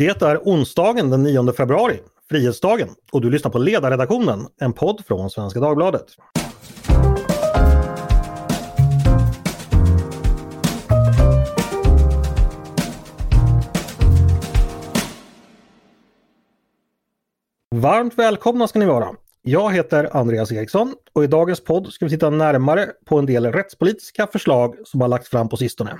Det är onsdagen den 9 februari, Frihetsdagen, och du lyssnar på Ledarredaktionen, en podd från Svenska Dagbladet. Varmt välkomna ska ni vara! Jag heter Andreas Eriksson och i dagens podd ska vi titta närmare på en del rättspolitiska förslag som har lagts fram på sistone.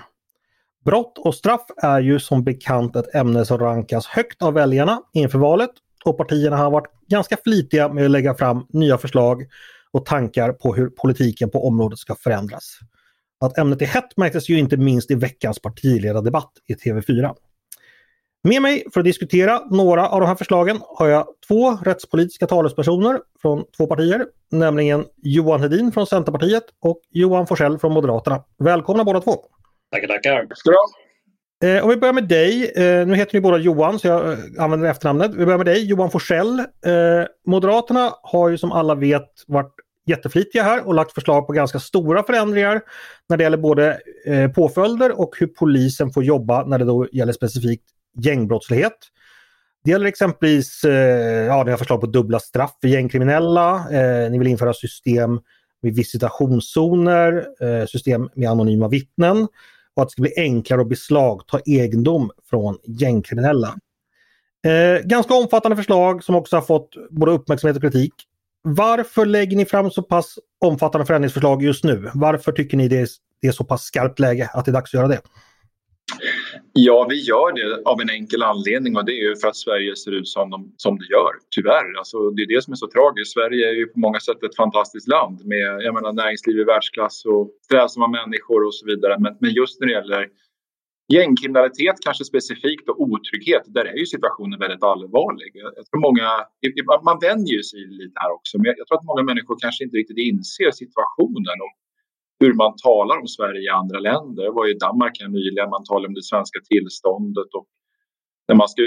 Brott och straff är ju som bekant ett ämne som rankas högt av väljarna inför valet och partierna har varit ganska flitiga med att lägga fram nya förslag och tankar på hur politiken på området ska förändras. Att ämnet är hett märktes ju inte minst i veckans partiledardebatt i TV4. Med mig för att diskutera några av de här förslagen har jag två rättspolitiska talespersoner från två partier, nämligen Johan Hedin från Centerpartiet och Johan Forsell från Moderaterna. Välkomna båda två! Tackar, tackar! Eh, om vi börjar med dig, eh, nu heter ni båda Johan så jag eh, använder efternamnet. Vi börjar med dig, Johan Forsell. Eh, Moderaterna har ju som alla vet varit jätteflitiga här och lagt förslag på ganska stora förändringar när det gäller både eh, påföljder och hur polisen får jobba när det då gäller specifikt gängbrottslighet. Det gäller exempelvis, eh, ja ni har förslag på dubbla straff för gängkriminella, eh, ni vill införa system med visitationszoner, eh, system med anonyma vittnen och att det ska bli enklare att beslagta egendom från gängkriminella. Eh, ganska omfattande förslag som också har fått både uppmärksamhet och kritik. Varför lägger ni fram så pass omfattande förändringsförslag just nu? Varför tycker ni det är, det är så pass skarpt läge att det är dags att göra det? Ja, vi gör det av en enkel anledning och det är ju för att Sverige ser ut som, de, som det gör, tyvärr. Alltså, det är det som är så tragiskt. Sverige är ju på många sätt ett fantastiskt land med jag menar, näringsliv i världsklass och strävsamma människor och så vidare. Men, men just när det gäller gängkriminalitet kanske specifikt och otrygghet, där är ju situationen väldigt allvarlig. Jag tror många, man vänjer sig lite här också, men jag tror att många människor kanske inte riktigt inser situationen och hur man talar om Sverige i andra länder. Det var i Danmark här nyligen, man talar om det svenska tillståndet och när man ska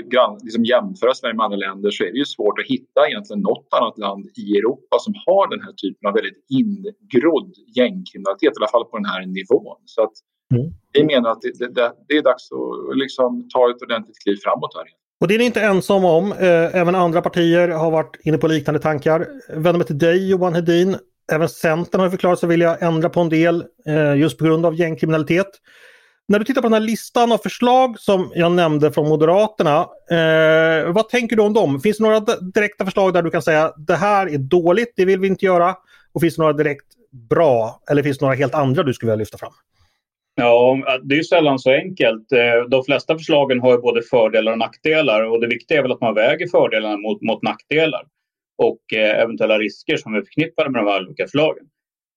liksom jämföra Sverige med andra länder så är det ju svårt att hitta egentligen något annat land i Europa som har den här typen av väldigt ingrodd gängkriminalitet, i alla fall på den här nivån. Så att mm. vi menar att det, det, det, är dags att liksom ta ett ordentligt kliv framåt här. Och det är ni inte ensam om. Eh, även andra partier har varit inne på liknande tankar. Vänder mig till dig Johan Hedin. Även Centern har förklarat sig vilja ändra på en del eh, just på grund av gängkriminalitet. När du tittar på den här listan av förslag som jag nämnde från Moderaterna, eh, vad tänker du om dem? Finns det några direkta förslag där du kan säga det här är dåligt, det vill vi inte göra? Och finns det några direkt bra eller finns det några helt andra du skulle vilja lyfta fram? Ja, det är sällan så enkelt. Eh, de flesta förslagen har både fördelar och nackdelar och det viktiga är väl att man väger fördelarna mot, mot nackdelar och eh, eventuella risker som är förknippade med de här olika förslagen.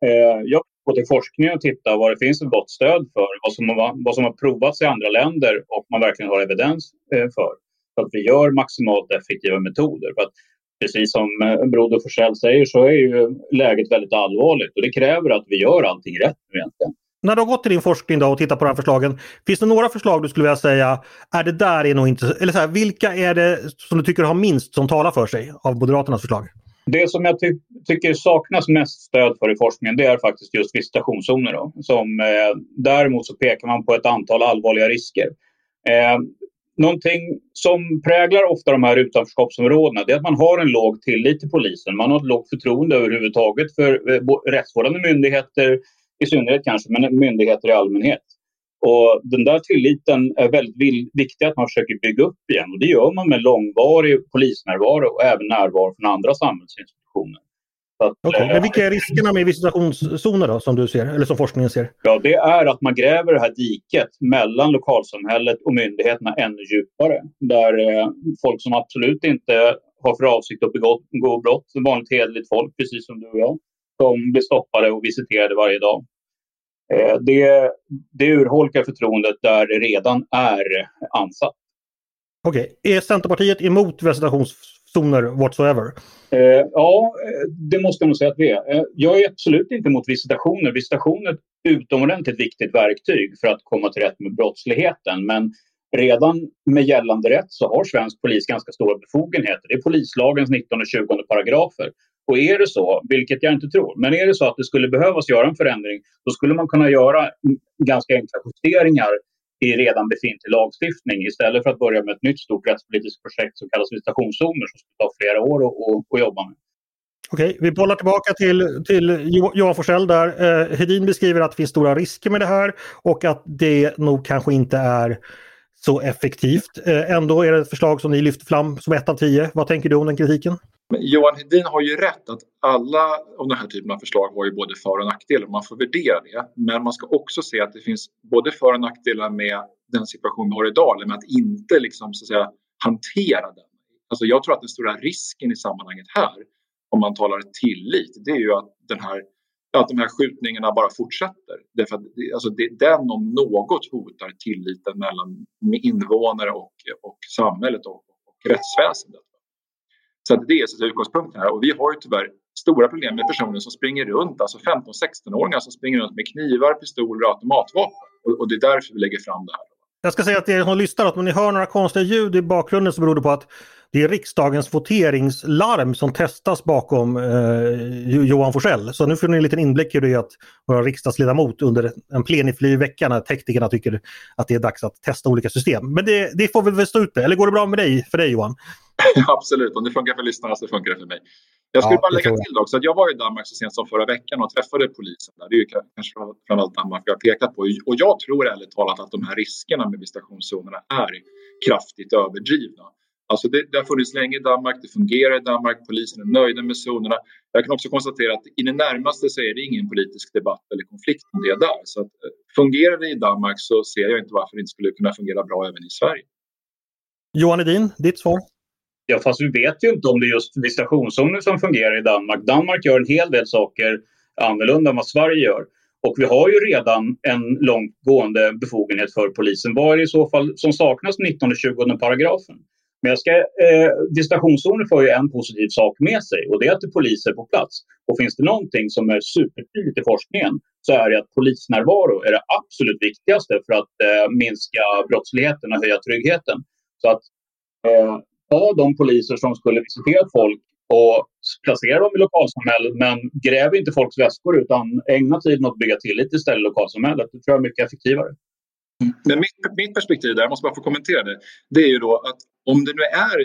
Eh, jag går till forskningen och tittar vad det finns ett gott stöd för, vad som, har, vad som har provats i andra länder och man verkligen har evidens eh, för. Så att vi gör maximalt effektiva metoder. För att, precis som Broder Forsell säger så är ju läget väldigt allvarligt och det kräver att vi gör allting rätt egentligen när du har gått till din forskning då och tittat på de här förslagen, finns det några förslag du skulle vilja säga, är det där är nog inte, eller så här, vilka är det som du tycker har minst som talar för sig av Moderaternas förslag? Det som jag ty tycker saknas mest stöd för i forskningen det är faktiskt just visitationszoner. Då, som, eh, däremot så pekar man på ett antal allvarliga risker. Eh, någonting som präglar ofta de här utanförskapsområdena det är att man har en låg tillit till polisen. Man har ett lågt förtroende överhuvudtaget för eh, rättsvårdande myndigheter, i synnerhet kanske, men myndigheter i allmänhet. Och den där tilliten är väldigt viktig att man försöker bygga upp igen. Och det gör man med långvarig polisnärvaro och även närvaro från andra samhällsinstitutioner. Att, okay. Men vilka är riskerna med visitationszoner då, som du ser, eller som forskningen ser? Ja, det är att man gräver det här diket mellan lokalsamhället och myndigheterna ännu djupare. Där eh, folk som absolut inte har för avsikt att begå, begå brott, vanligt hederligt folk, precis som du och jag, som blir stoppade och visiterade varje dag. Eh, det, det urholkar förtroendet där det redan är ansatt. Okej, okay. är Centerpartiet emot visitationszoner whatsoever? Eh, ja, det måste jag nog säga att vi är. Eh, jag är absolut inte emot visitationer. Visitation är ett utomordentligt viktigt verktyg för att komma till rätta med brottsligheten. Men redan med gällande rätt så har svensk polis ganska stora befogenheter. Det är polislagens 19 och 20 paragrafer. Och är det så, vilket jag inte tror, men är det så att det skulle behövas göra en förändring, då skulle man kunna göra ganska enkla justeringar i redan befintlig lagstiftning istället för att börja med ett nytt stort rättspolitiskt projekt som kallas visitationszoner som skulle ta flera år att jobba med. Okej, vi bollar tillbaka till, till Johan Forsell där. Eh, Hedin beskriver att det finns stora risker med det här och att det nog kanske inte är så effektivt. Eh, ändå är det ett förslag som ni lyfter fram som ett av tio. Vad tänker du om den kritiken? Men Johan Hedin har ju rätt att alla av den här typen av förslag har ju både för och nackdelar. Man får värdera det. Men man ska också se att det finns både för och nackdelar med den situation vi har idag. Eller Med att inte liksom, så att säga, hantera den. Alltså jag tror att den stora risken i sammanhanget här om man talar tillit, det är ju att, den här, att de här skjutningarna bara fortsätter. Därför att, alltså det, den om något hotar tilliten mellan invånare och, och samhället och, och rättsväsendet. Så att det är så utgångspunkten här och vi har ju tyvärr stora problem med personer som springer runt, alltså 15-16-åringar som springer runt med knivar, pistoler och automatvapen. Och, och det är därför vi lägger fram det här. Jag ska säga att er som lyssnar, att om ni hör några konstiga ljud i bakgrunden så beror det på att det är riksdagens voteringslarm som testas bakom eh, Johan Forsell. Så nu får ni en liten inblick i det att vara riksdagsledamot under en plenifri vecka när teknikerna tycker att det är dags att testa olika system. Men det, det får vi väl stå ut med. Eller går det bra med dig, för dig Johan? Absolut, om det funkar för lyssnarna så funkar det för mig. Jag skulle ja, bara lägga till också att jag var i Danmark så sent som förra veckan och träffade polisen där. Det är ju kanske framförallt Danmark vi har pekat på. Och jag tror ärligt talat att de här riskerna med visitationszonerna är kraftigt överdrivna. Alltså det, det har funnits länge i Danmark, det fungerar i Danmark, polisen är nöjda med zonerna. Jag kan också konstatera att i det närmaste så är det ingen politisk debatt eller konflikt om det där. Så att, eh, fungerar det i Danmark så ser jag inte varför det inte skulle kunna fungera bra även i Sverige. Johan Edin, ditt svar? Ja, fast vi vet ju inte om det är just visitationszoner som fungerar i Danmark. Danmark gör en hel del saker annorlunda än vad Sverige gör. Och vi har ju redan en långtgående befogenhet för polisen. Vad är det i så fall som saknas 19 och 20 paragrafen? Men jag ska, eh, visitationszoner får ju en positiv sak med sig och det är att det är poliser på plats. Och finns det någonting som är supertydligt i forskningen så är det att polisnärvaro är det absolut viktigaste för att eh, minska brottsligheten och höja tryggheten. Så att eh, ta de poliser som skulle visitera folk och placera dem i lokalsamhället men gräv inte folks väskor utan ägna tiden åt att bygga tillit istället i lokalsamhället. Det tror jag är mycket effektivare. Mm. Men mitt, mitt perspektiv där, jag måste bara få kommentera det, det är ju då att om det nu är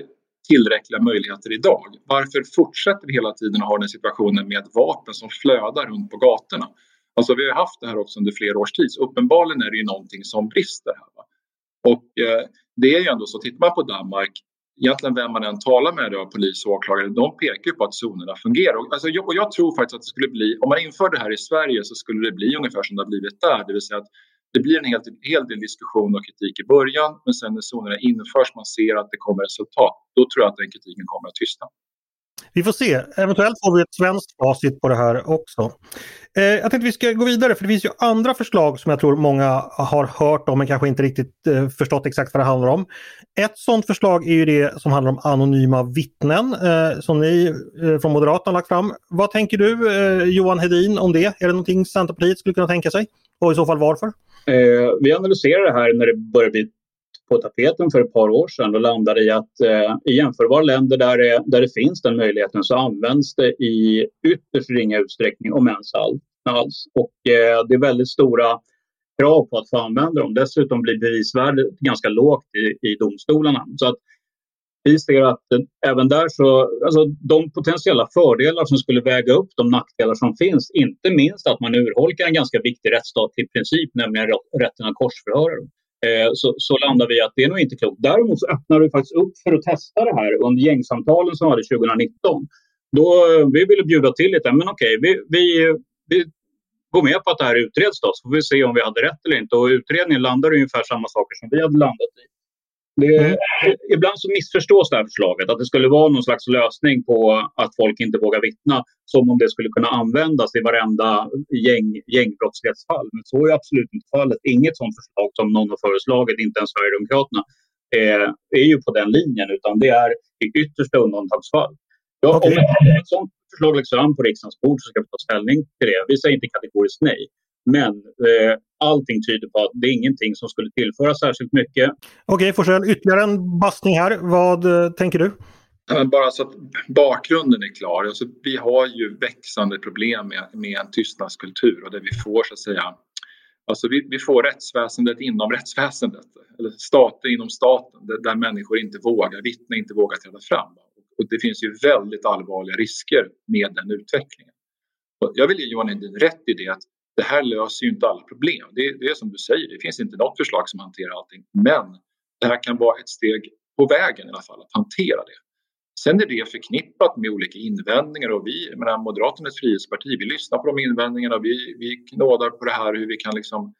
tillräckliga möjligheter idag, varför fortsätter vi hela tiden att ha den situationen med vapen som flödar runt på gatorna? Alltså vi har haft det här också under flera års tid, så uppenbarligen är det ju någonting som brister här. Va? Och eh, det är ju ändå så, tittar man på Danmark, egentligen vem man än talar med, då, polis och åklagare, de pekar ju på att zonerna fungerar. Och, alltså, jag, och jag tror faktiskt att det skulle bli, om man införde det här i Sverige så skulle det bli ungefär som det har blivit där, det vill säga att det blir en hel, hel del diskussion och kritik i början men sen när zonerna införs man ser att det kommer resultat, då tror jag att den kritiken kommer att tystna. Vi får se. Eventuellt får vi ett svenskt facit på det här också. Eh, jag tänkte vi ska gå vidare för det finns ju andra förslag som jag tror många har hört om men kanske inte riktigt eh, förstått exakt vad det handlar om. Ett sådant förslag är ju det som handlar om anonyma vittnen eh, som ni eh, från Moderaterna lagt fram. Vad tänker du eh, Johan Hedin om det? Är det någonting Centerpartiet skulle kunna tänka sig? Och i så fall varför? Eh, vi analyserade det här när det började bli på tapeten för ett par år sedan och landade i att eh, i jämförbara länder där det, där det finns den möjligheten så används det i ytterst ringa utsträckning, om ens alls. Och eh, det är väldigt stora krav på att få använda dem. Dessutom blir bevisvärdet ganska lågt i, i domstolarna. Så att vi ser att eh, även där så, alltså de potentiella fördelar som skulle väga upp de nackdelar som finns, inte minst att man urholkar en ganska viktig rättsstat i princip, nämligen rätten att korsförhöra dem. Eh, så, så landar vi att det är nog inte klokt. Däremot så öppnar vi faktiskt upp för att testa det här under gängsamtalen som vi hade 2019. Då, eh, vi ville bjuda till lite, men okej, vi, vi, vi går med på att det här utreds då, så får vi se om vi hade rätt eller inte. Och utredningen landar i ungefär samma saker som vi hade landat i. Det, mm. Ibland så missförstås det här förslaget, att det skulle vara någon slags lösning på att folk inte vågar vittna, som om det skulle kunna användas i varenda gäng, gängbrottslighetsfall. Men så är absolut inte fallet. Inget sådant förslag som någon har föreslagit, inte ens Sverigedemokraterna, är, är ju på den linjen, utan det är i yttersta undantagsfall. Ja, okay. Om ett sådant förslag läggs fram på riksdagens bord så ska vi ta ställning till det. Vi säger inte kategoriskt nej. Men eh, allting tyder på att det är ingenting som skulle tillföra särskilt mycket. Okej, okay, Forsell, ytterligare en bastning här. Vad eh, tänker du? Bara så att bakgrunden är klar. Alltså, vi har ju växande problem med, med en tystnadskultur och där vi får så att säga Alltså vi, vi får rättsväsendet inom rättsväsendet, eller stater inom staten där, där människor inte vågar vittna, inte vågar träda fram. Och det finns ju väldigt allvarliga risker med den utvecklingen. Och jag vill ge Johan Hedin rätt i det att det här löser ju inte alla problem. Det, det är som du säger, det finns inte något förslag som hanterar allting. Men det här kan vara ett steg på vägen i alla fall, att hantera det. Sen är det förknippat med olika invändningar och vi, jag menar, Moderaterna är ett frihetsparti, vi lyssnar på de invändningarna, vi, vi knådar på det här hur vi kan liksom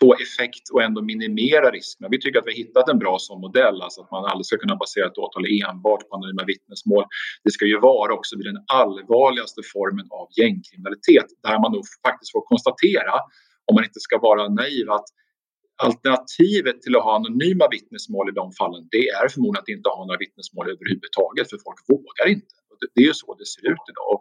få effekt och ändå minimera riskerna. Vi tycker att vi har hittat en bra sån modell, alltså att man aldrig ska kunna basera ett åtal enbart på anonyma vittnesmål. Det ska ju vara också vid den allvarligaste formen av gängkriminalitet där man nog faktiskt får konstatera, om man inte ska vara naiv, att alternativet till att ha anonyma vittnesmål i de fallen det är förmodligen att inte ha några vittnesmål överhuvudtaget för folk vågar inte. Det är ju så det ser ut idag.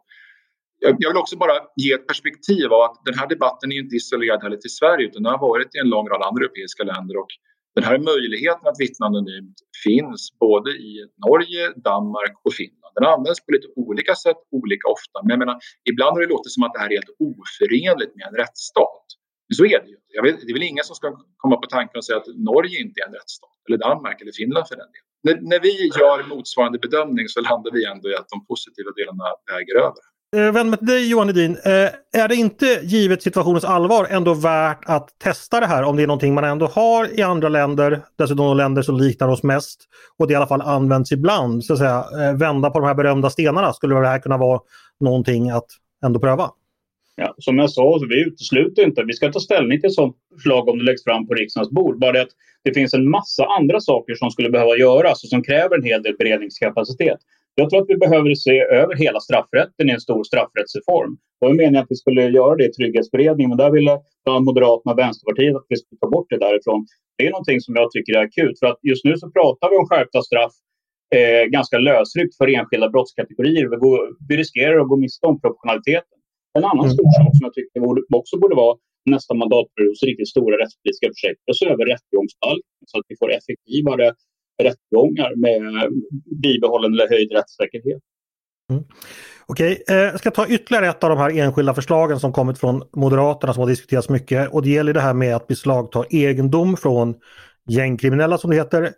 Jag vill också bara ge ett perspektiv av att den här debatten är inte isolerad heller till Sverige utan den har varit i en lång rad andra europeiska länder och den här möjligheten att vittna anonymt finns både i Norge, Danmark och Finland. Den används på lite olika sätt, olika ofta. Men jag menar, ibland har det låtit som att det här är helt oförenligt med en rättsstat. Men så är det ju. Jag vet, det är väl ingen som ska komma på tanken och säga att Norge inte är en rättsstat, eller Danmark eller Finland för den delen. När, när vi gör motsvarande bedömning så landar vi ändå i att de positiva delarna väger över. Eh, vänd mig till dig Johan Edin. Eh, är det inte givet situationens allvar ändå värt att testa det här om det är någonting man ändå har i andra länder, dessutom de länder som liknar oss mest och det i alla fall används ibland, så att säga, eh, vända på de här berömda stenarna. Skulle det här kunna vara någonting att ändå pröva? Ja, som jag sa, vi utesluter inte, vi ska ta ställning till ett sådant förslag om det läggs fram på riksdagens bord. Bara det att det finns en massa andra saker som skulle behöva göras och som kräver en hel del beredningskapacitet. Jag tror att vi behöver se över hela straffrätten i en stor straffrättsreform. Det var meningen att vi skulle göra det i trygghetsberedningen, men där ville Moderaterna och Vänsterpartiet att vi skulle ta bort det därifrån. Det är någonting som jag tycker är akut, för att just nu så pratar vi om skärpta straff eh, ganska lösryckt för enskilda brottskategorier. Vi, går, vi riskerar att gå miste om proportionaliteten. En annan mm. stor sak som jag tycker också borde vara nästa mandatperiods riktigt stora rättspolitiska projekt, att se över rättegångsbalken så att vi får effektivare rättegångar med bibehållen eller höjd rättssäkerhet. Mm. Okej, okay. Jag ska ta ytterligare ett av de här enskilda förslagen som kommit från Moderaterna som har diskuterats mycket och det gäller det här med att beslagta egendom från gängkriminella som det heter.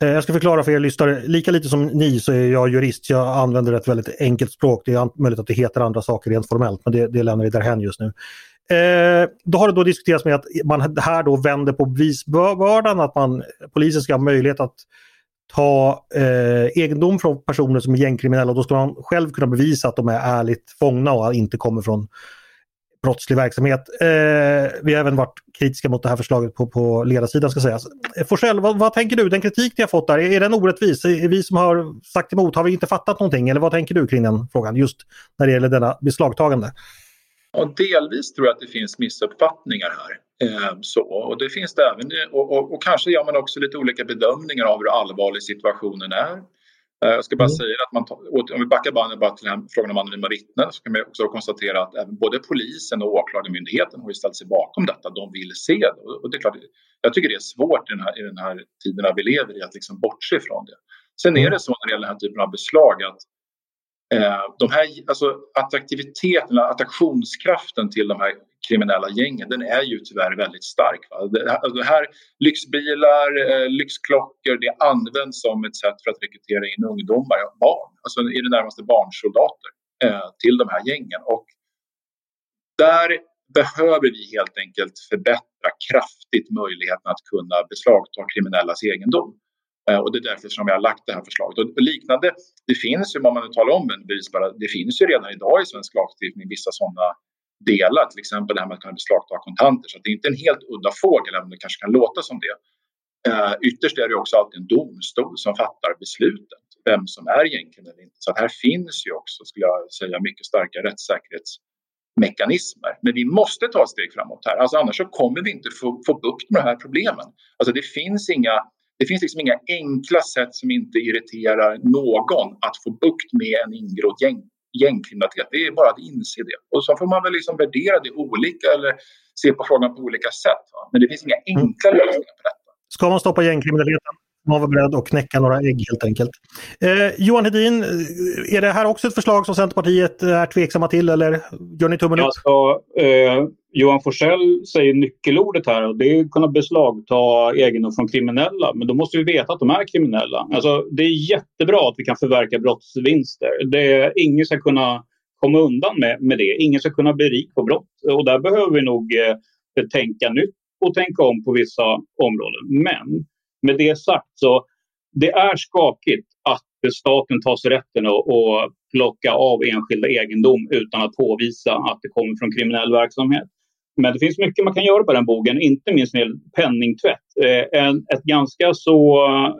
Eh, jag ska förklara för er lyssnare, lika lite som ni så är jag jurist, jag använder ett väldigt enkelt språk. Det är möjligt att det heter andra saker rent formellt men det, det lämnar vi därhen just nu. Eh, då har det då diskuterats med att man här då vänder på bevisbördan, att man, polisen ska ha möjlighet att ta eh, egendom från personer som är gängkriminella och då ska man själv kunna bevisa att de är ärligt fångna och inte kommer från brottslig verksamhet. Eh, vi har även varit kritiska mot det här förslaget på, på ledarsidan ska sägas. Eh, Forsell, vad, vad, tänker du? Den kritik ni har fått där, är, är den orättvis? Är vi som har sagt emot, har vi inte fattat någonting? Eller vad tänker du kring den frågan just när det gäller denna beslagtagande? Och delvis tror jag att det finns missuppfattningar här. Eh, så, och det finns det även, och, och, och, kanske gör man också lite olika bedömningar av hur allvarlig situationen är. Eh, jag ska bara mm. säga att man, om vi backar bandet bara till frågan om anonyma vittnen så kan man också konstatera att även både polisen och åklagarmyndigheten har ställt sig bakom detta. De vill se det. Och det är klart, jag tycker det är svårt i den här, i den här tiden vi lever i att liksom bortse från det. Sen är mm. det så när det gäller den här typen av beslag att Eh, de här, alltså attraktiviteten, attraktionskraften till de här kriminella gängen, den är ju tyvärr väldigt stark. Va? Det, här, alltså, lyxbilar, eh, lyxklockor, det används som ett sätt för att rekrytera in ungdomar, barn, alltså i det närmaste barnsoldater eh, till de här gängen. Och där behöver vi helt enkelt förbättra kraftigt möjligheten att kunna beslagta kriminellas egendom. Eh, och det är därför som vi har lagt det här förslaget. Och liknande, det finns ju, om man nu talar om en bevisbara, det finns ju redan idag i svensk lagstiftning vissa sådana delar, till exempel det här med att kunna beslagta kontanter. Så det är inte en helt udda fågel, även om det kanske kan låta som det. Uh, ytterst är det också alltid en domstol som fattar beslutet, vem som är gängkriminell eller inte. Så här finns ju också, skulle jag säga, mycket starka rättssäkerhetsmekanismer. Men vi måste ta ett steg framåt här, alltså annars så kommer vi inte få, få bukt med de här problemen. Alltså det finns inga det finns liksom inga enkla sätt som inte irriterar någon att få bukt med en ingrodd gäng, gängkriminalitet. Det är bara att inse det. Och så får man väl liksom värdera det olika eller se på frågan på olika sätt. Va? Men det finns inga enkla lösningar på detta. Ska man stoppa gängkriminaliteten man var beredd att knäcka några ägg helt enkelt. Eh, Johan Hedin, eh, är det här också ett förslag som Centerpartiet eh, är tveksamma till eller gör ni tummen upp? Alltså, eh, Johan Forsell säger nyckelordet här och det är att kunna beslagta egendom från kriminella. Men då måste vi veta att de är kriminella. Alltså, det är jättebra att vi kan förverka brottsvinster. Det, ingen ska kunna komma undan med, med det. Ingen ska kunna bli rik på brott. Och där behöver vi nog eh, tänka nytt och tänka om på vissa områden. Men med det sagt så det är skakigt att staten tar sig rätten att, plocka av enskilda egendom utan att påvisa att det kommer från kriminell verksamhet. Men det finns mycket man kan göra på den bogen, inte minst med penningtvätt. Eh, en, ett ganska så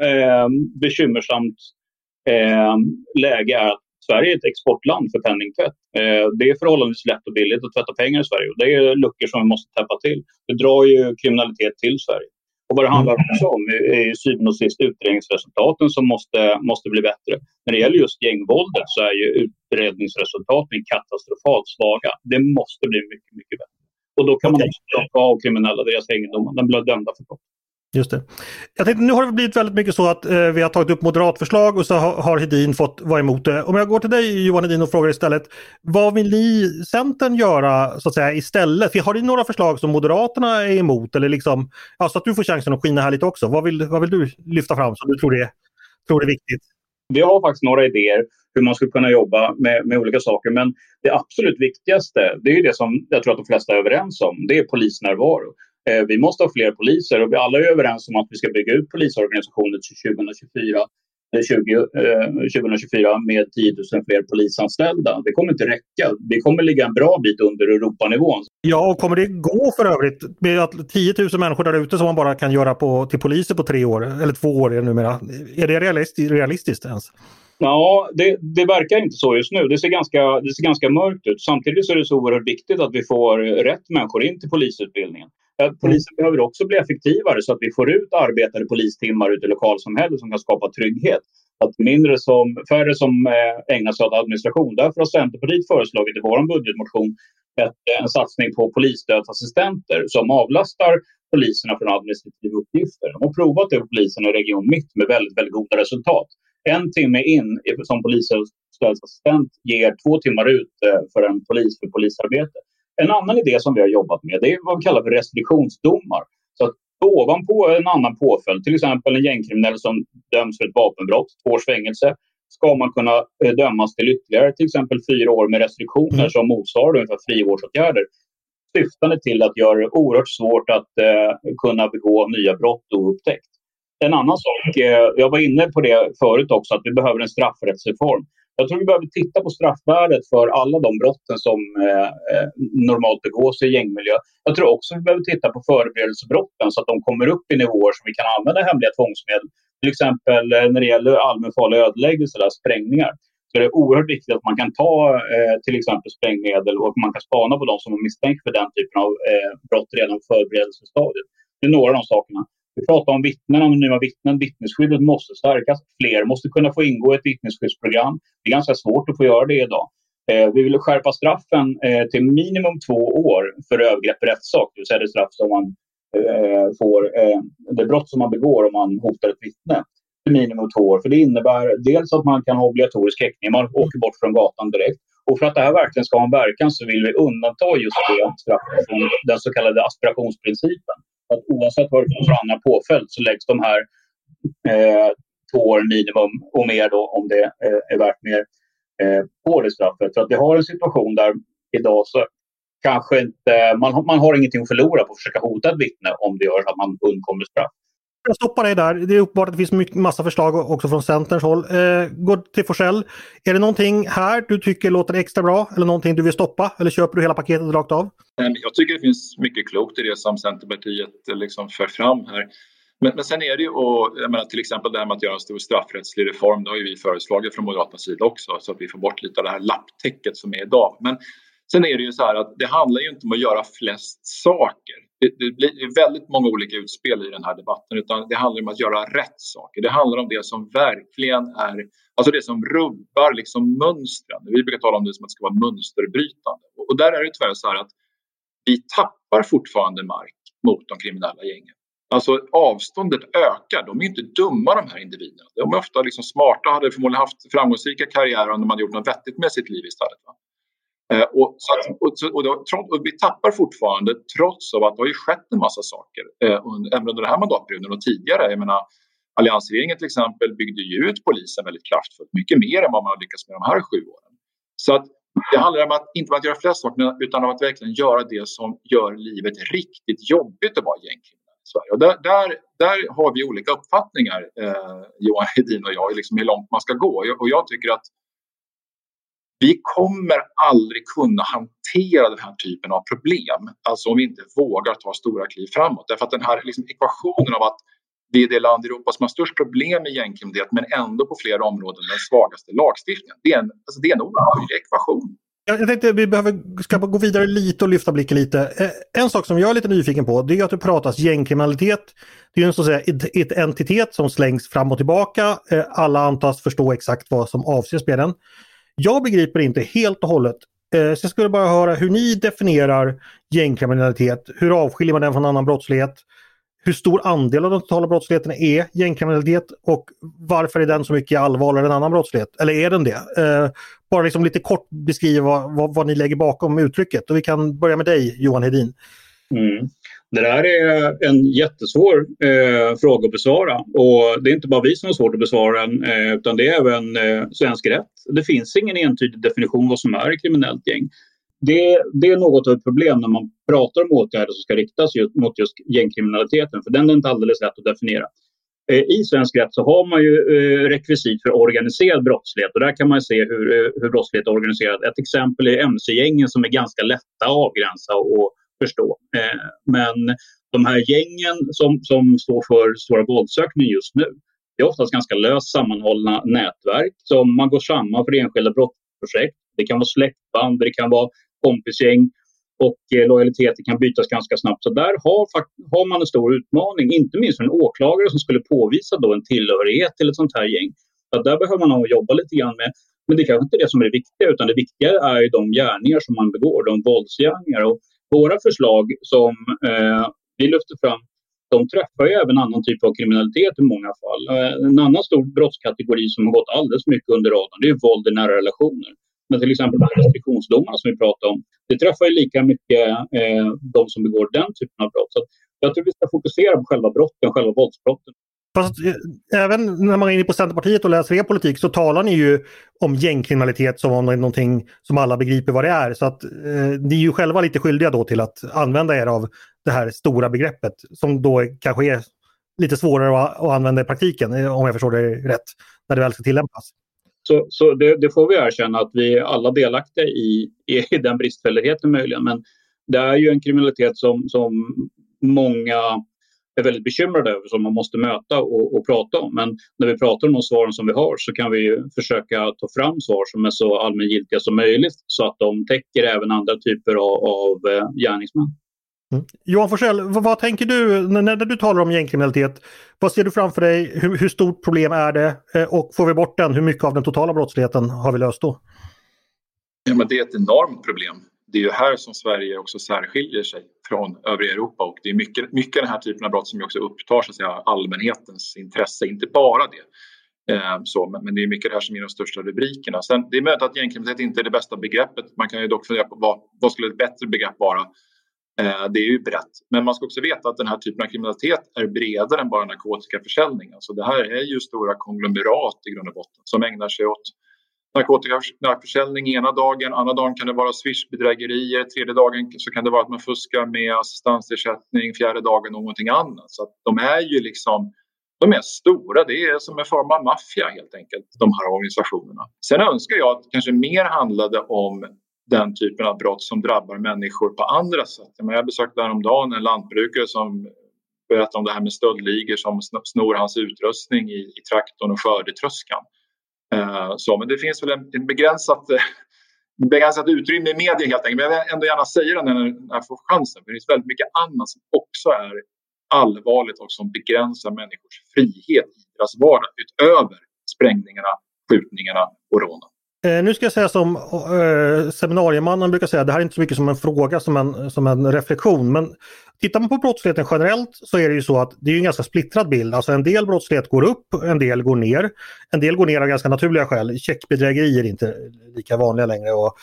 eh, bekymmersamt eh, läge är att Sverige är ett exportland för penningtvätt. Eh, det är förhållandevis lätt och billigt att tvätta pengar i Sverige och det är luckor som vi måste täppa till. Det drar ju kriminalitet till Sverige. Och vad det handlar mm. också om är ju syvende och sist utredningsresultaten som måste, måste bli bättre. När det gäller just gängvåldet så är ju utredningsresultaten katastrofalt svaga. Det måste bli mycket, mycket bättre. Och då kan okay. man också plocka av kriminella deras egendomar. De blir dömda för brott. Just det. Jag tänkte, nu har det blivit väldigt mycket så att eh, vi har tagit upp moderatförslag och så har, har Hedin fått vara emot det. Om jag går till dig Johan Hedin och frågar istället, vad vill ni Centern göra så att säga istället? Har ni några förslag som Moderaterna är emot? Eller liksom, ja, så att du får chansen att skina här lite också. Vad vill, vad vill du lyfta fram som du tror är, tror är viktigt? Vi har faktiskt några idéer hur man skulle kunna jobba med, med olika saker. Men det absolut viktigaste, det är det som jag tror att de flesta är överens om, det är polisnärvaro. Eh, vi måste ha fler poliser och vi alla är överens om att vi ska bygga ut polisorganisationen till 2024. 20, eh, 2024 med 10 000 fler polisanställda. Det kommer inte räcka. Vi kommer ligga en bra bit under Europanivån. Ja, och kommer det gå för övrigt med att 10 000 människor där ute som man bara kan göra på, till poliser på tre år, eller två år numera. Är det realistiskt, realistiskt ens? Ja, det, det, verkar inte så just nu. Det ser, ganska, det ser ganska mörkt ut. Samtidigt är det så oerhört viktigt att vi får rätt människor in till polisutbildningen. Polisen behöver också bli effektivare så att vi får ut arbetade polistimmar ute i lokalsamhället som kan skapa trygghet. Att mindre som, färre som eh, ägnar sig åt administration. Därför har Centerpartiet föreslagit i vår budgetmotion ett, en satsning på polisstödsassistenter som avlastar poliserna från administrativa uppgifter. De har provat det på polisen i Region Mitt med väldigt, väldigt goda resultat. En timme in som polisstödsassistent ger två timmar ut eh, för en polis för polisarbete. En annan idé som vi har jobbat med det är vad vi kallar för restriktionsdomar. Så att ovanpå en annan påföljd, till exempel en gängkriminell som döms för ett vapenbrott, två års fängelse, ska man kunna eh, dömas till ytterligare till exempel fyra år med restriktioner mm. som motsvarar ungefär frivårdsåtgärder. Syftande till att göra det oerhört svårt att eh, kunna begå nya brott oupptäckt. En annan sak, eh, jag var inne på det förut också, att vi behöver en straffrättsreform. Jag tror vi behöver titta på straffvärdet för alla de brotten som eh, eh, normalt begås i gängmiljö. Jag tror också vi behöver titta på förberedelsebrotten så att de kommer upp i nivåer som vi kan använda hemliga tvångsmedel. Till exempel eh, när det gäller allmänfarlig ödeläggelse, där, sprängningar. Så det är oerhört viktigt att man kan ta eh, till exempel sprängmedel och man kan spana på de som är misstänkta för den typen av eh, brott redan på förberedelsestadiet. Det är några av de sakerna. Vi pratar om vittnen, anonyma vittnen. Vittnesskyddet måste stärkas. Fler måste kunna få ingå i ett vittnesskyddsprogram. Det är ganska svårt att få göra det idag. Eh, vi vill skärpa straffen eh, till minimum två år för övergrepp i rättssak, det vill säga det straff som man eh, får, eh, det brott som man begår om man hotar ett vittne. Till minimum två år. För det innebär dels att man kan ha obligatorisk häktning, man åker bort från gatan direkt. Och för att det här verkligen ska ha en verkan så vill vi undanta just det straffet från den så kallade aspirationsprincipen. Att oavsett vad det är för annan påföljd så läggs de här eh, två år minimum och mer då om det eh, är värt mer eh, på det straffet. För att vi har en situation där idag så kanske inte, man, man har ingenting att förlora på att försöka hota ett vittne om det gör att man undkommer straff. Jag stoppar dig där. Det är uppenbart att det finns mycket, massa förslag också från Centerns håll. Eh, gå till Forsell. Är det någonting här du tycker låter extra bra eller någonting du vill stoppa? Eller köper du hela paketet rakt av? Jag tycker det finns mycket klokt i det som Centerpartiet eh, liksom för fram här. Men, men sen är det ju, och, jag menar, till exempel det här med att göra en stor straffrättslig reform. Det har ju vi föreslagit från Moderaternas sida också så att vi får bort lite av det här lapptäcket som är idag. Men sen är det ju så här att det handlar ju inte om att göra flest saker det, det blir väldigt många olika utspel i den här debatten utan det handlar om att göra rätt saker. Det handlar om det som verkligen är, alltså det som rubbar liksom mönstren. Vi brukar tala om det som att det ska vara mönsterbrytande. Och, där är det tyvärr så här att vi tappar fortfarande mark mot de kriminella gängen. Alltså avståndet ökar. De är inte dumma de här individerna. De är ofta liksom smarta och hade förmodligen haft framgångsrika karriärer om de hade gjort något vettigt med sitt liv istället. Eh, och, så att, och, och, då, och, vi tappar fortfarande trots av att det har ju skett en massa saker eh, under, även under den här mandatperioden och tidigare. Jag menar, alliansregeringen till exempel byggde ju ut polisen väldigt kraftfullt, mycket mer än vad man har lyckats med de här sju åren. Så att det handlar om att, inte om att göra flest saker utan om att verkligen göra det som gör livet riktigt jobbigt att vara gängkriminell i Sverige. Och där, där, där har vi olika uppfattningar, eh, Johan Hedin och jag, liksom hur långt man ska gå. Och jag tycker att vi kommer aldrig kunna hantera den här typen av problem, alltså om vi inte vågar ta stora kliv framåt. Därför att den här liksom ekvationen av att vi är det land i Europa som har störst problem med gängkriminalitet men ändå på flera områden den svagaste lagstiftningen. Det är en, alltså det är en omöjlig ekvation. Jag tänkte vi behöver, ska gå vidare lite och lyfta blicken lite. Eh, en sak som jag är lite nyfiken på det är att det pratas gängkriminalitet. Det är en så att säga ett entitet som slängs fram och tillbaka. Eh, alla antas förstå exakt vad som avses med den. Jag begriper inte helt och hållet. Eh, så jag skulle bara höra hur ni definierar gängkriminalitet. Hur avskiljer man den från annan brottslighet? hur stor andel av den totala brottsligheten är gängkriminalitet och varför är den så mycket allvarligare än annan brottslighet? Eller är den det? Eh, bara liksom lite kort beskriva vad, vad, ni lägger bakom uttrycket och vi kan börja med dig Johan Hedin. Mm. Det där är en jättesvår eh, fråga att besvara och det är inte bara vi som har svårt att besvara den eh, utan det är även eh, svensk rätt. Det finns ingen entydig definition vad som är ett kriminellt gäng det, det, är något av ett problem när man pratar om åtgärder som ska riktas just, mot just gängkriminaliteten, för den är inte alldeles lätt att definiera. Eh, I svensk rätt så har man ju eh, rekvisit för organiserad brottslighet och där kan man se hur, eh, hur brottslighet är organiserad. Ett exempel är mc-gängen som är ganska lätta att avgränsa och förstå. Eh, men de här gängen som, som står för stora våldsökningen just nu, det är oftast ganska löst sammanhållna nätverk som man går samman för enskilda brottsprojekt. Det kan vara släktband, det kan vara kompisgäng och eh, lojaliteten kan bytas ganska snabbt. Så där har, har man en stor utmaning, inte minst för en åklagare som skulle påvisa då en tillhörighet till ett sånt här gäng. Så där behöver man nog jobba lite grann med. Men det är kanske inte det som är det viktiga, utan det viktiga är ju de gärningar som man begår, de våldsgärningar. Och våra förslag som eh, vi lyfter fram, de träffar ju även annan typ av kriminalitet i många fall. Eh, en annan stor brottskategori som har gått alldeles mycket under radarn, det är våld i nära relationer. Men till exempel de restriktionsdomarna som vi pratar om, det träffar ju lika mycket eh, de som begår den typen av brott. Så jag tror vi ska fokusera på själva brotten, själva våldsbrotten. Fast eh, även när man är inne på Centerpartiet och läser er politik så talar ni ju om gängkriminalitet som om det är någonting som alla begriper vad det är. Så att eh, ni är ju själva lite skyldiga då till att använda er av det här stora begreppet som då kanske är lite svårare att, att använda i praktiken eh, om jag förstår det rätt, när det väl ska tillämpas. Så, så det, det, får vi erkänna att vi är alla delaktiga i, i den bristfälligheten möjligen. Men det är ju en kriminalitet som, som många är väldigt bekymrade över som man måste möta och, och, prata om. Men när vi pratar om de svaren som vi har så kan vi försöka ta fram svar som är så allmängiltiga som möjligt så att de täcker även andra typer av, av eh, gärningsmän. Mm. Johan Forsell, vad, vad, tänker du när, när, du talar om gängkriminalitet? Vad ser du framför dig? Hur, hur, stort problem är det? Eh, och får vi bort den, hur mycket av den totala brottsligheten har vi löst då? Ja, men det är ett enormt problem. Det är ju här som Sverige också särskiljer sig från övriga Europa och det är mycket, mycket den här typen av brott som också upptar så att säga, allmänhetens intresse, inte bara det. Eh, så, men, men, det är mycket det här som ger de största rubrikerna. Sen, det är möjligt att gängkriminalitet inte är det bästa begreppet. Man kan ju dock fundera på vad, vad skulle ett bättre begrepp vara? Eh, det är ju brett. Men man ska också veta att den här typen av kriminalitet är bredare än bara narkotikaförsäljning. Alltså det här är ju stora konglomerat i grund och botten som ägnar sig åt narkotikaförsäljning ena dagen, andra dagen kan det vara swishbedrägerier, tredje dagen så kan det vara att man fuskar med assistansersättning, fjärde dagen någonting annat. Så de är ju liksom de är stora, det är som en form av maffia helt enkelt, de här organisationerna. Sen önskar jag att kanske mer handlade om den typen av brott som drabbar människor på andra sätt. Jag besökte häromdagen en lantbrukare som berättade om det här med stöldligor som snor hans utrustning i, i traktorn och skördetröskan. Eh, så, men det finns väl en, en begränsat, eh, begränsat utrymme i media helt enkelt. Men jag vill ändå gärna säga det när, när jag får chansen. För det finns väldigt mycket annat som också är allvarligt och som begränsar människors frihet i deras vardag utöver sprängningarna, skjutningarna och rånen. Eh, nu ska jag säga som eh, seminariemannen brukar säga, det här är inte så mycket som en fråga som en, som en reflektion. Men tittar man på brottsligheten generellt så är det ju så att det är en ganska splittrad bild. Alltså en del brottslighet går upp, en del går ner. En del går ner av ganska naturliga skäl. Checkbedrägerier är inte lika vanliga längre. Och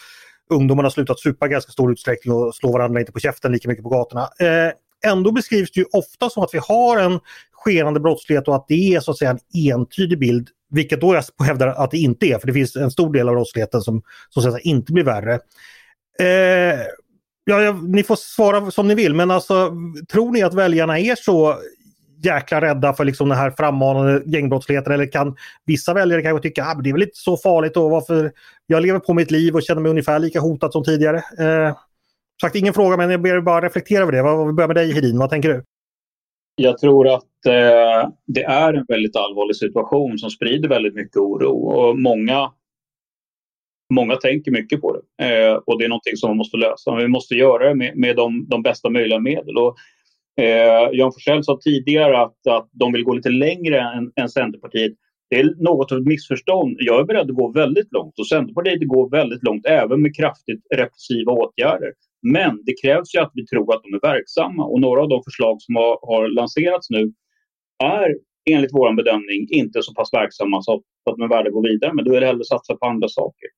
ungdomarna har slutat supa i ganska stor utsträckning och slår varandra inte på käften lika mycket på gatorna. Eh, ändå beskrivs det ju ofta som att vi har en skenande brottslighet och att det är så att säga en entydig bild vilket då jag hävdar att det inte är, för det finns en stor del av brottsligheten som, som så inte blir värre. Eh, ja, ja, ni får svara som ni vill, men alltså tror ni att väljarna är så jäkla rädda för liksom den här frammanande gängbrottsligheten eller kan vissa väljare kanske tycka att ah, det är väl inte så farligt och varför jag lever på mitt liv och känner mig ungefär lika hotad som tidigare. Eh, sagt ingen fråga men jag ber bara reflektera över det. Vi börjar med dig Hedin, vad tänker du? Jag tror att eh, det är en väldigt allvarlig situation som sprider väldigt mycket oro och många, många tänker mycket på det. Eh, och det är någonting som man måste lösa. Men vi måste göra det med, med de, de bästa möjliga medel. Och, eh, Jan Forssell sa tidigare att, att de vill gå lite längre än, än Centerpartiet. Det är något av ett missförstånd. Jag är beredd att gå väldigt långt och Centerpartiet går väldigt långt även med kraftigt repressiva åtgärder. Men det krävs ju att vi tror att de är verksamma och några av de förslag som har, har lanserats nu är enligt vår bedömning inte så pass verksamma så att de är värda att gå vidare Men Då är det hellre att satsa på andra saker.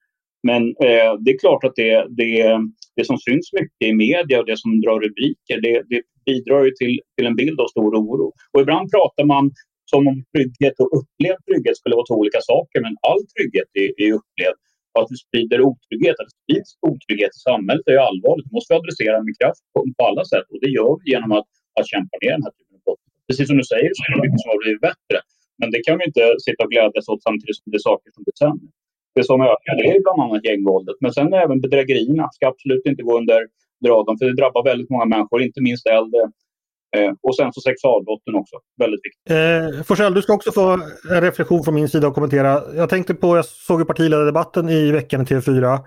Men eh, det är klart att det, det, det som syns mycket i media och det som drar rubriker det, det bidrar ju till, till en bild av stor oro. Och ibland pratar man som om trygghet och upplevd trygghet skulle vara två olika saker men all trygghet är, är upplevd att vi sprider otrygghet, att det sprids otrygghet i samhället är ju allvarligt. Det måste vi adressera med kraft på, på alla sätt och det gör vi genom att, att kämpa ner den här typen av brott. Precis som du säger så är det mycket som har blivit bättre. Men det kan vi inte sitta och glädjas åt samtidigt som det är saker som blir sämre. Det som ökar det är bland annat gängvåldet. Men sen även bedrägerierna ska absolut inte gå under radarn för det drabbar väldigt många människor, inte minst äldre Eh, och sen så sexualbrotten också, väldigt viktigt. Eh, Forsell, du ska också få en reflektion från min sida och kommentera. Jag tänkte på, jag såg ju partiledardebatten i veckan i TV4.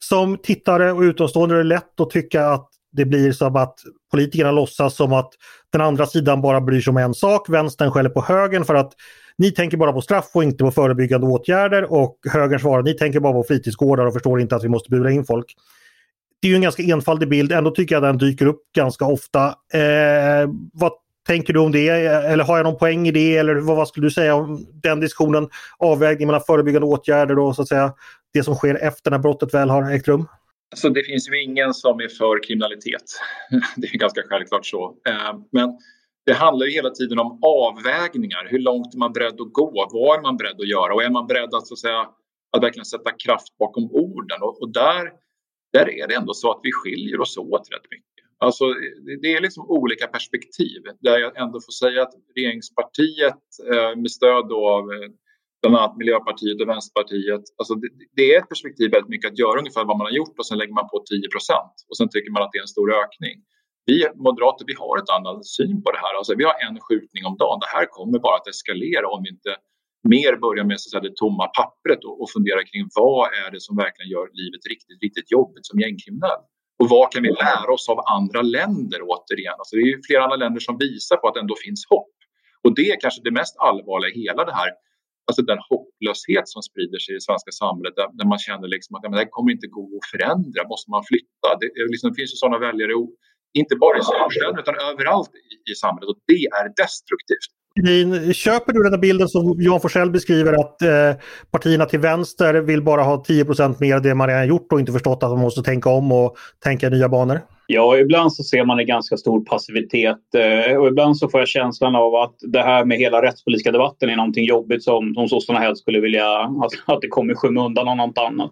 Som tittare och utomstående är det lätt att tycka att det blir som att politikerna låtsas som att den andra sidan bara bryr sig om en sak. Vänstern skäller på högern för att ni tänker bara på straff och inte på förebyggande åtgärder och högern svarar ni tänker bara på fritidsgårdar och förstår inte att vi måste bura in folk det är ju en ganska enfaldig bild, ändå tycker jag den dyker upp ganska ofta. Eh, vad tänker du om det? Eller har jag någon poäng i det? Eller vad, vad skulle du säga om den diskussionen? Avvägning mellan förebyggande åtgärder och så att säga det som sker efter när brottet väl har ägt rum? Så det finns ju ingen som är för kriminalitet. Det är ganska självklart så. Eh, men det handlar ju hela tiden om avvägningar. Hur långt är man beredd att gå? Vad är man beredd att göra? Och är man beredd att, så att, säga, att verkligen sätta kraft bakom orden? Och, och där där är det ändå så att vi skiljer oss åt rätt mycket. Alltså, det är liksom olika perspektiv där jag ändå får säga att regeringspartiet eh, med stöd av eh, bland annat Miljöpartiet och Vänsterpartiet. Alltså det, det, är ett perspektiv väldigt mycket att göra ungefär vad man har gjort och sen lägger man på 10 procent och sen tycker man att det är en stor ökning. Vi moderater vi har ett annat syn på det här. Alltså vi har en skjutning om dagen. Det här kommer bara att eskalera om vi inte mer börja med så säga, det tomma pappret och, och fundera kring vad är det som verkligen gör livet riktigt, riktigt jobbigt som gängkriminell? Och vad kan vi lära oss av andra länder återigen? Alltså det är ju flera andra länder som visar på att det ändå finns hopp. Och det är kanske det mest allvarliga i hela det här. Alltså den hopplöshet som sprider sig i det svenska samhället där, där man känner liksom att ja, men det kommer inte gå att förändra. Måste man flytta? Det, liksom, det finns ju sådana väljare, inte bara i storstäderna utan överallt i, i samhället och det är destruktivt. Köper du den här bilden som Johan Forsell beskriver att eh, partierna till vänster vill bara ha 10% mer av det man redan gjort och inte förstått att man måste tänka om och tänka i nya banor? Ja, ibland så ser man en ganska stor passivitet eh, och ibland så får jag känslan av att det här med hela rättspolitiska debatten är någonting jobbigt som, som sossarna helst skulle vilja att, att det kommer skymundan av något annat.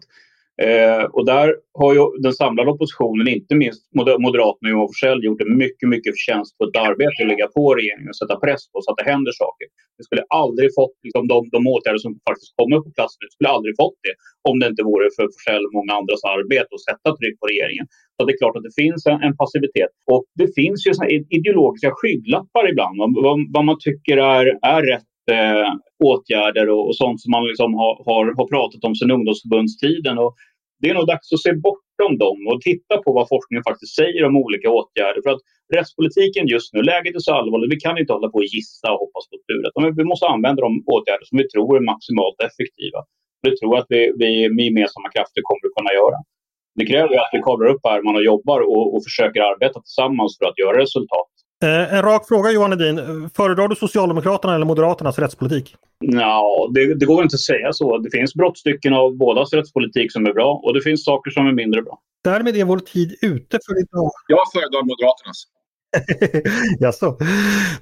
Eh, och där har ju den samlade oppositionen, inte minst Moderaterna och Johan Forssell, gjort ett mycket, mycket förtjänstfullt arbete att lägga på regeringen och sätta press på så att det händer saker. Vi skulle aldrig fått, liksom, de, de åtgärder som faktiskt kommer på plats nu, skulle aldrig fått det om det inte vore för Forssell och många andras arbete att sätta tryck på regeringen. Så det är klart att det finns en, en passivitet. Och det finns ju såna ideologiska skygglappar ibland, vad, vad man tycker är, är rätt eh, åtgärder och, och, sånt som man liksom har, har, har pratat om sedan ungdomsförbundstiden. Och det är nog dags att se bortom dem och titta på vad forskningen faktiskt säger om olika åtgärder. För att rättspolitiken just nu, läget är så allvarligt, vi kan inte hålla på och gissa och hoppas på tur. Vi måste använda de åtgärder som vi tror är maximalt effektiva. Det tror jag att vi, vi med gemensamma krafter kommer att kunna göra. Det kräver att vi kavlar upp ärmarna och jobbar och, och försöker arbeta tillsammans för att göra resultat. Eh, en rak fråga Johan Edin. Föredrar du Socialdemokraterna eller Moderaternas rättspolitik? Ja, det, det går inte att säga så. Det finns brottstycken av bådas rättspolitik som är bra och det finns saker som är mindre bra. Därmed är vår tid ute för idag. Jag föredrar Moderaternas. Jaså?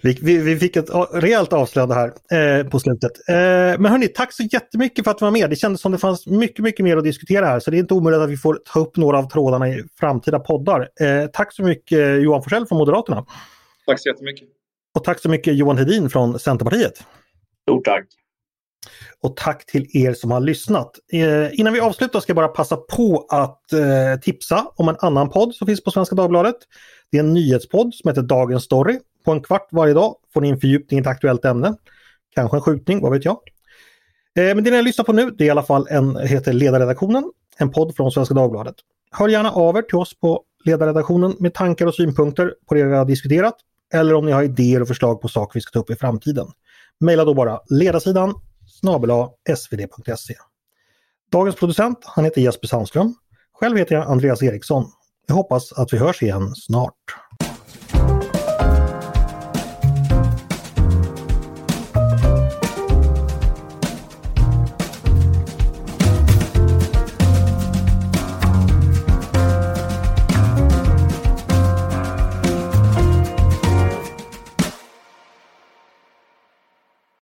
Vi, vi, vi, fick ett rejält avslöjande här eh, på slutet. Eh, men hörni, tack så jättemycket för att du var med. Det kändes som det fanns mycket, mycket mer att diskutera här så det är inte omöjligt att vi får ta upp några av trådarna i framtida poddar. Eh, tack så mycket Johan Forsell från Moderaterna. Tack så jättemycket. Och tack så mycket Johan Hedin från Centerpartiet. Stort tack. Och tack till er som har lyssnat. Eh, innan vi avslutar ska jag bara passa på att eh, tipsa om en annan podd som finns på Svenska Dagbladet. Det är en nyhetspodd som heter Dagens Story. På en kvart varje dag får ni en fördjupning i ett aktuellt ämne. Kanske en skjutning, vad vet jag. Eh, men det ni lyssnar på nu det är i alla fall en, heter Ledarredaktionen, en podd från Svenska Dagbladet. Hör gärna av er till oss på ledarredaktionen med tankar och synpunkter på det vi har diskuterat eller om ni har idéer och förslag på saker vi ska ta upp i framtiden. Maila då bara ledarsidan snabel svd.se. Dagens producent, han heter Jesper Sandström. Själv heter jag Andreas Eriksson. Jag hoppas att vi hörs igen snart.